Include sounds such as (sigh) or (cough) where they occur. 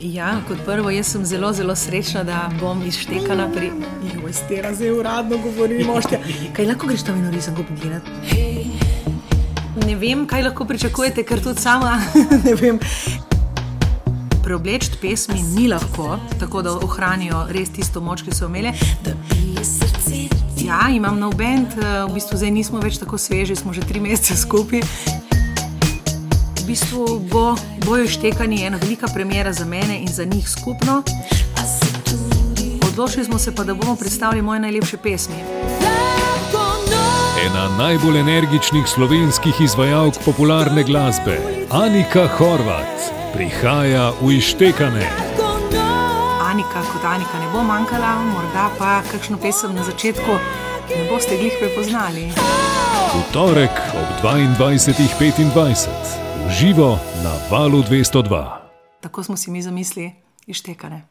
Ja, kot prvo, jaz sem zelo, zelo srečna, da bom izštekala pri. Joj, stera zdaj uradno govori, moški. (laughs) Kaj lahko greš tam in risam, ko pogledaj? Ne vem, kaj lahko pričakujete, ker tudi sama (laughs) ne vem. Preobleči pesmi ni lahko, tako da ohranijo res tisto moč, ki so imeli. Ja, imam nov bend, v bistvu zdaj nismo več tako sveži, smo že tri mesece skupaj. V bistvu bo, bojo štekani ena velika premjera za mene in za njih skupno. Odločili smo se pa, da bomo predstavili moje najlepše pesmi. Ena najbolj energičnih slovenskih izvajalk popularne glasbe, Anika Horvat, prihaja v Ištekane. Anika kot Anika ne bo manjkala, morda pa kakšno pesem na začetku ne boste glih prepoznali. V torek ob 22.25 v živo na valu 202. Tako smo si mi zamislili, ištekane.